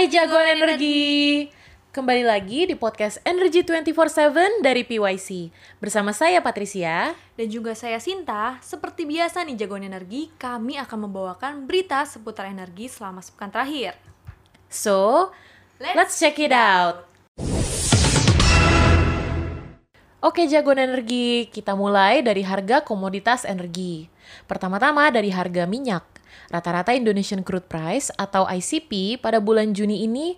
Hai jagoan energi. Kembali lagi di podcast Energy 24/7 dari PYC. Bersama saya Patricia dan juga saya Sinta. Seperti biasa nih jagoan energi, kami akan membawakan berita seputar energi selama sepekan terakhir. So, let's, let's check it out. Oke jagoan energi, kita mulai dari harga komoditas energi. Pertama-tama dari harga minyak. Rata-rata Indonesian Crude Price atau ICP pada bulan Juni ini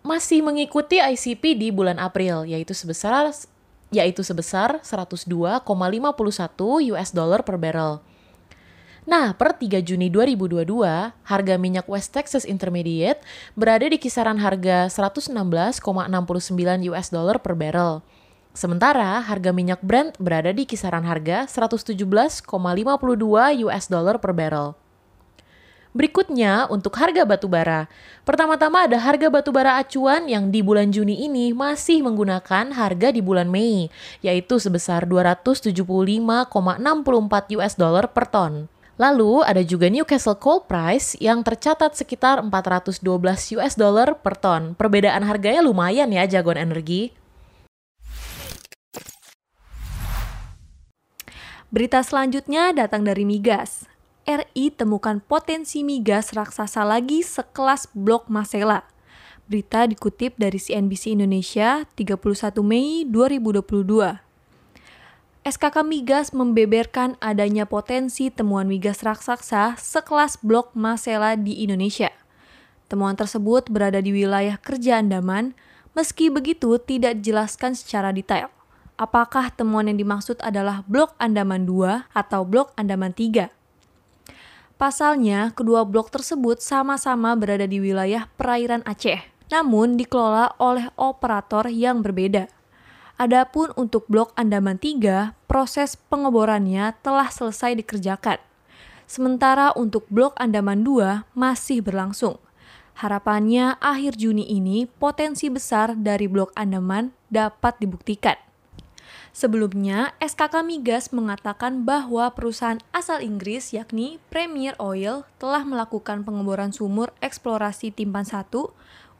masih mengikuti ICP di bulan April, yaitu sebesar yaitu sebesar 102,51 US dollar per barrel. Nah, per 3 Juni 2022, harga minyak West Texas Intermediate berada di kisaran harga 116,69 US dollar per barrel. Sementara harga minyak Brent berada di kisaran harga 117,52 US dollar per barrel. Berikutnya untuk harga batu bara. Pertama-tama ada harga batu bara acuan yang di bulan Juni ini masih menggunakan harga di bulan Mei, yaitu sebesar 275,64 US dollar per ton. Lalu ada juga Newcastle Coal Price yang tercatat sekitar 412 US dollar per ton. Perbedaan harganya lumayan ya jagoan energi. Berita selanjutnya datang dari migas. RI temukan potensi migas raksasa lagi sekelas Blok Masela. Berita dikutip dari CNBC Indonesia 31 Mei 2022. SKK Migas membeberkan adanya potensi temuan migas raksasa sekelas Blok Masela di Indonesia. Temuan tersebut berada di wilayah kerja Andaman, meski begitu tidak dijelaskan secara detail apakah temuan yang dimaksud adalah blok Andaman 2 atau blok Andaman 3. Pasalnya, kedua blok tersebut sama-sama berada di wilayah perairan Aceh, namun dikelola oleh operator yang berbeda. Adapun untuk blok Andaman 3, proses pengeborannya telah selesai dikerjakan. Sementara untuk blok Andaman 2 masih berlangsung. Harapannya akhir Juni ini potensi besar dari blok Andaman dapat dibuktikan. Sebelumnya, SKK Migas mengatakan bahwa perusahaan asal Inggris yakni Premier Oil telah melakukan pengeboran sumur eksplorasi Timpan 1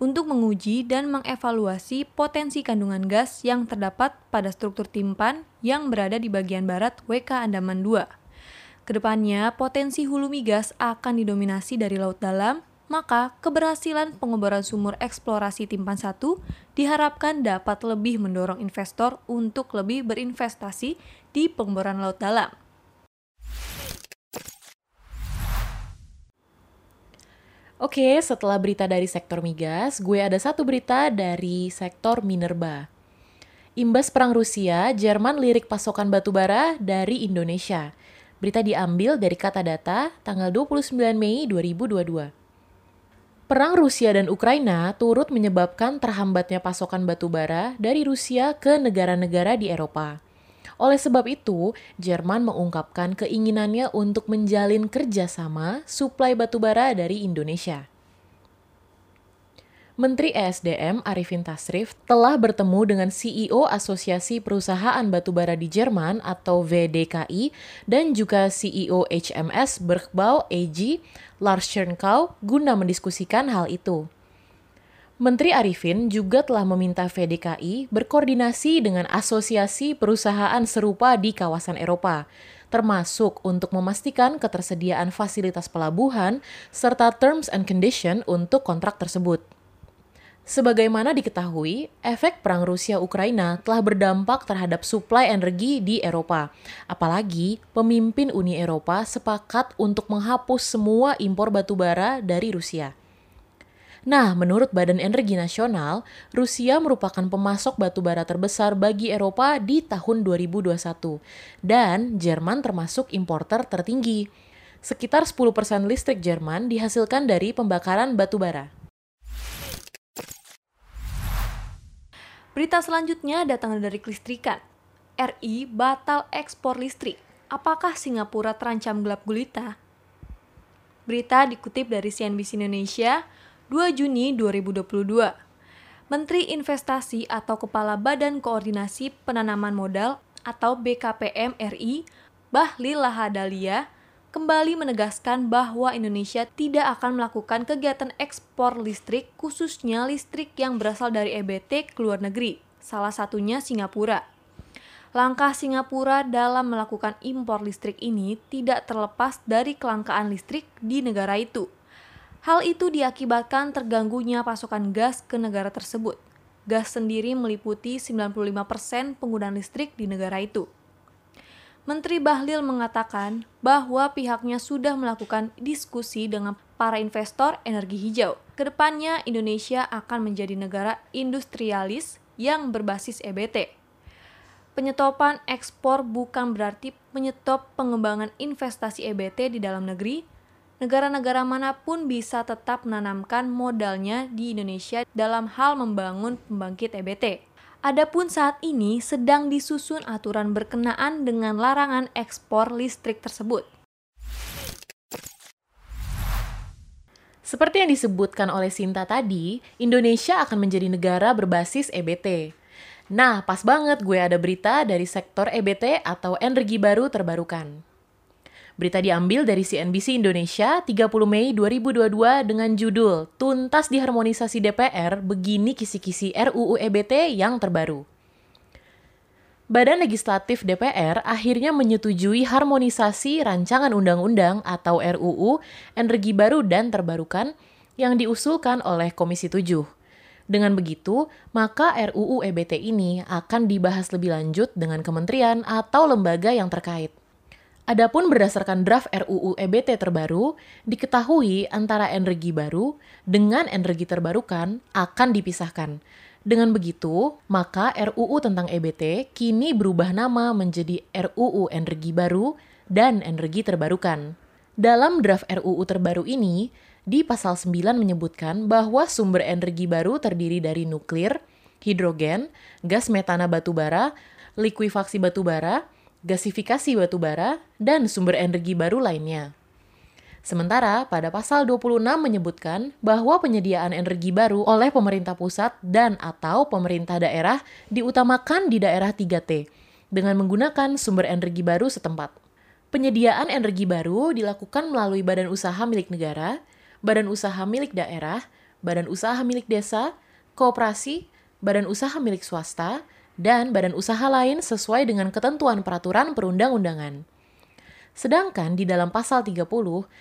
untuk menguji dan mengevaluasi potensi kandungan gas yang terdapat pada struktur timpan yang berada di bagian barat WK Andaman 2. Ke depannya, potensi hulu migas akan didominasi dari laut dalam maka keberhasilan pengeboran sumur eksplorasi Timpan 1 diharapkan dapat lebih mendorong investor untuk lebih berinvestasi di pengeboran laut dalam. Oke, setelah berita dari sektor migas, gue ada satu berita dari sektor minerba. Imbas perang Rusia, Jerman lirik pasokan batu bara dari Indonesia. Berita diambil dari kata data tanggal 29 Mei 2022. Perang Rusia dan Ukraina turut menyebabkan terhambatnya pasokan batu bara dari Rusia ke negara-negara di Eropa. Oleh sebab itu, Jerman mengungkapkan keinginannya untuk menjalin kerjasama suplai batu bara dari Indonesia. Menteri ESDM Arifin Tasrif telah bertemu dengan CEO Asosiasi Perusahaan Batubara di Jerman atau VDKI dan juga CEO HMS Bergbau AG Lars Schörnkau guna mendiskusikan hal itu. Menteri Arifin juga telah meminta VDKI berkoordinasi dengan asosiasi perusahaan serupa di kawasan Eropa, termasuk untuk memastikan ketersediaan fasilitas pelabuhan serta terms and condition untuk kontrak tersebut. Sebagaimana diketahui, efek perang Rusia-Ukraina telah berdampak terhadap suplai energi di Eropa. Apalagi, pemimpin Uni Eropa sepakat untuk menghapus semua impor batu bara dari Rusia. Nah, menurut Badan Energi Nasional, Rusia merupakan pemasok batu bara terbesar bagi Eropa di tahun 2021 dan Jerman termasuk importer tertinggi. Sekitar 10% listrik Jerman dihasilkan dari pembakaran batu bara. Berita selanjutnya datang dari kelistrikan. RI batal ekspor listrik. Apakah Singapura terancam gelap gulita? Berita dikutip dari CNBC Indonesia 2 Juni 2022. Menteri Investasi atau Kepala Badan Koordinasi Penanaman Modal atau BKPM RI, Bahlil Lahadalia, kembali menegaskan bahwa Indonesia tidak akan melakukan kegiatan ekspor listrik, khususnya listrik yang berasal dari EBT ke luar negeri, salah satunya Singapura. Langkah Singapura dalam melakukan impor listrik ini tidak terlepas dari kelangkaan listrik di negara itu. Hal itu diakibatkan terganggunya pasokan gas ke negara tersebut. Gas sendiri meliputi 95% penggunaan listrik di negara itu. Menteri Bahlil mengatakan bahwa pihaknya sudah melakukan diskusi dengan para investor energi hijau. Ke depannya, Indonesia akan menjadi negara industrialis yang berbasis EBT. Penyetopan ekspor bukan berarti menyetop pengembangan investasi EBT di dalam negeri. Negara-negara mana pun bisa tetap menanamkan modalnya di Indonesia dalam hal membangun pembangkit EBT. Adapun saat ini sedang disusun aturan berkenaan dengan larangan ekspor listrik tersebut. Seperti yang disebutkan oleh Sinta tadi, Indonesia akan menjadi negara berbasis EBT. Nah, pas banget gue ada berita dari sektor EBT atau energi baru terbarukan. Berita diambil dari CNBC Indonesia 30 Mei 2022 dengan judul Tuntas Diharmonisasi DPR, Begini Kisi-Kisi RUU EBT yang terbaru. Badan Legislatif DPR akhirnya menyetujui harmonisasi rancangan undang-undang atau RUU energi baru dan terbarukan yang diusulkan oleh Komisi 7. Dengan begitu, maka RUU EBT ini akan dibahas lebih lanjut dengan kementerian atau lembaga yang terkait. Adapun berdasarkan draft RUU EBT terbaru, diketahui antara energi baru dengan energi terbarukan akan dipisahkan. Dengan begitu, maka RUU tentang EBT kini berubah nama menjadi RUU Energi Baru dan Energi Terbarukan. Dalam draft RUU terbaru ini, di pasal 9 menyebutkan bahwa sumber energi baru terdiri dari nuklir, hidrogen, gas metana batubara, likuifaksi batubara, gasifikasi batu bara, dan sumber energi baru lainnya. Sementara pada pasal 26 menyebutkan bahwa penyediaan energi baru oleh pemerintah pusat dan atau pemerintah daerah diutamakan di daerah 3T dengan menggunakan sumber energi baru setempat. Penyediaan energi baru dilakukan melalui badan usaha milik negara, badan usaha milik daerah, badan usaha milik desa, kooperasi, badan usaha milik swasta, dan badan usaha lain sesuai dengan ketentuan peraturan perundang-undangan. Sedangkan di dalam pasal 30,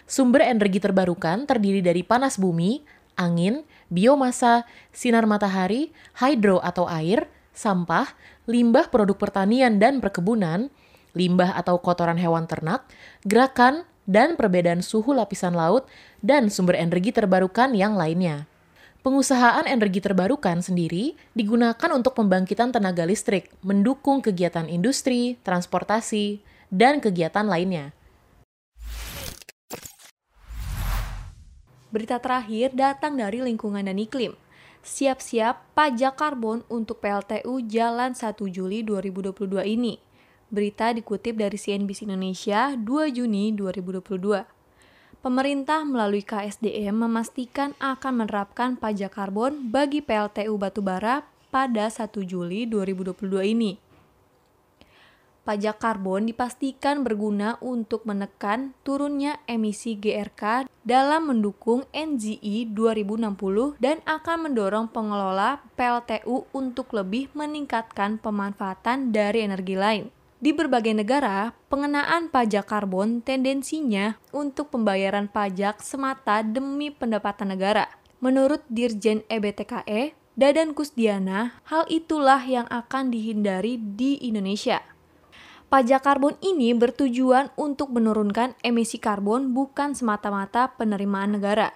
sumber energi terbarukan terdiri dari panas bumi, angin, biomasa, sinar matahari, hidro atau air, sampah, limbah produk pertanian dan perkebunan, limbah atau kotoran hewan ternak, gerakan, dan perbedaan suhu lapisan laut, dan sumber energi terbarukan yang lainnya. Pengusahaan energi terbarukan sendiri digunakan untuk pembangkitan tenaga listrik, mendukung kegiatan industri, transportasi, dan kegiatan lainnya. Berita terakhir datang dari lingkungan dan iklim. Siap-siap pajak karbon untuk PLTU jalan 1 Juli 2022 ini. Berita dikutip dari CNBC Indonesia 2 Juni 2022 pemerintah melalui KSDM memastikan akan menerapkan pajak karbon bagi PLTU batubara pada 1 Juli 2022 ini. Pajak karbon dipastikan berguna untuk menekan turunnya emisi GRK dalam mendukung NGI 2060 dan akan mendorong pengelola PLTU untuk lebih meningkatkan pemanfaatan dari energi lain. Di berbagai negara, pengenaan pajak karbon tendensinya untuk pembayaran pajak semata demi pendapatan negara. Menurut Dirjen EBTKE, Dadan Kusdiana, hal itulah yang akan dihindari di Indonesia. Pajak karbon ini bertujuan untuk menurunkan emisi karbon bukan semata-mata penerimaan negara.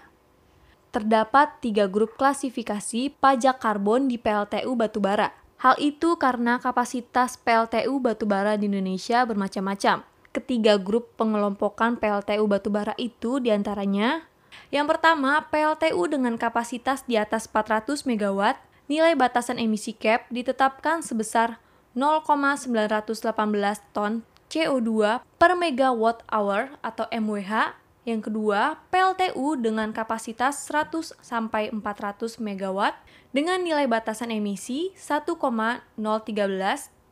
Terdapat tiga grup klasifikasi pajak karbon di PLTU batubara, Hal itu karena kapasitas PLTU batubara di Indonesia bermacam-macam. Ketiga grup pengelompokan PLTU batubara itu di antaranya yang pertama, PLTU dengan kapasitas di atas 400 MW, nilai batasan emisi CAP ditetapkan sebesar 0,918 ton CO2 per megawatt hour atau MWH. Yang kedua, PLTU dengan kapasitas 100 sampai 400 MW dengan nilai batasan emisi 1,013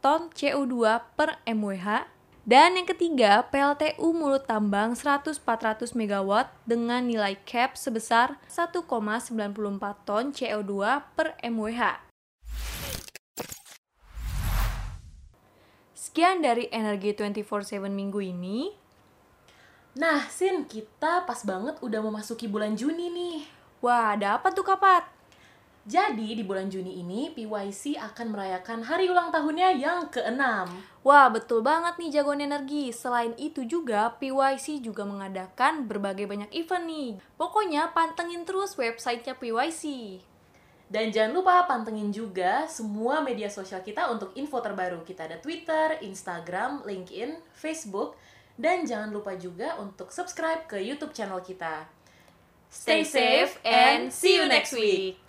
ton CO2 per MWH. Dan yang ketiga, PLTU mulut tambang 100-400 MW dengan nilai cap sebesar 1,94 ton CO2 per MWH. Sekian dari Energi 24/7 minggu ini. Nah, Sin, kita pas banget udah memasuki bulan Juni nih. Wah, ada apa tuh kapat? Jadi, di bulan Juni ini, PYC akan merayakan hari ulang tahunnya yang ke-6. Wah, betul banget nih jagoan energi. Selain itu juga, PYC juga mengadakan berbagai banyak event nih. Pokoknya pantengin terus websitenya PYC. Dan jangan lupa pantengin juga semua media sosial kita untuk info terbaru. Kita ada Twitter, Instagram, LinkedIn, Facebook, dan jangan lupa juga untuk subscribe ke YouTube channel kita. Stay safe and see you next week.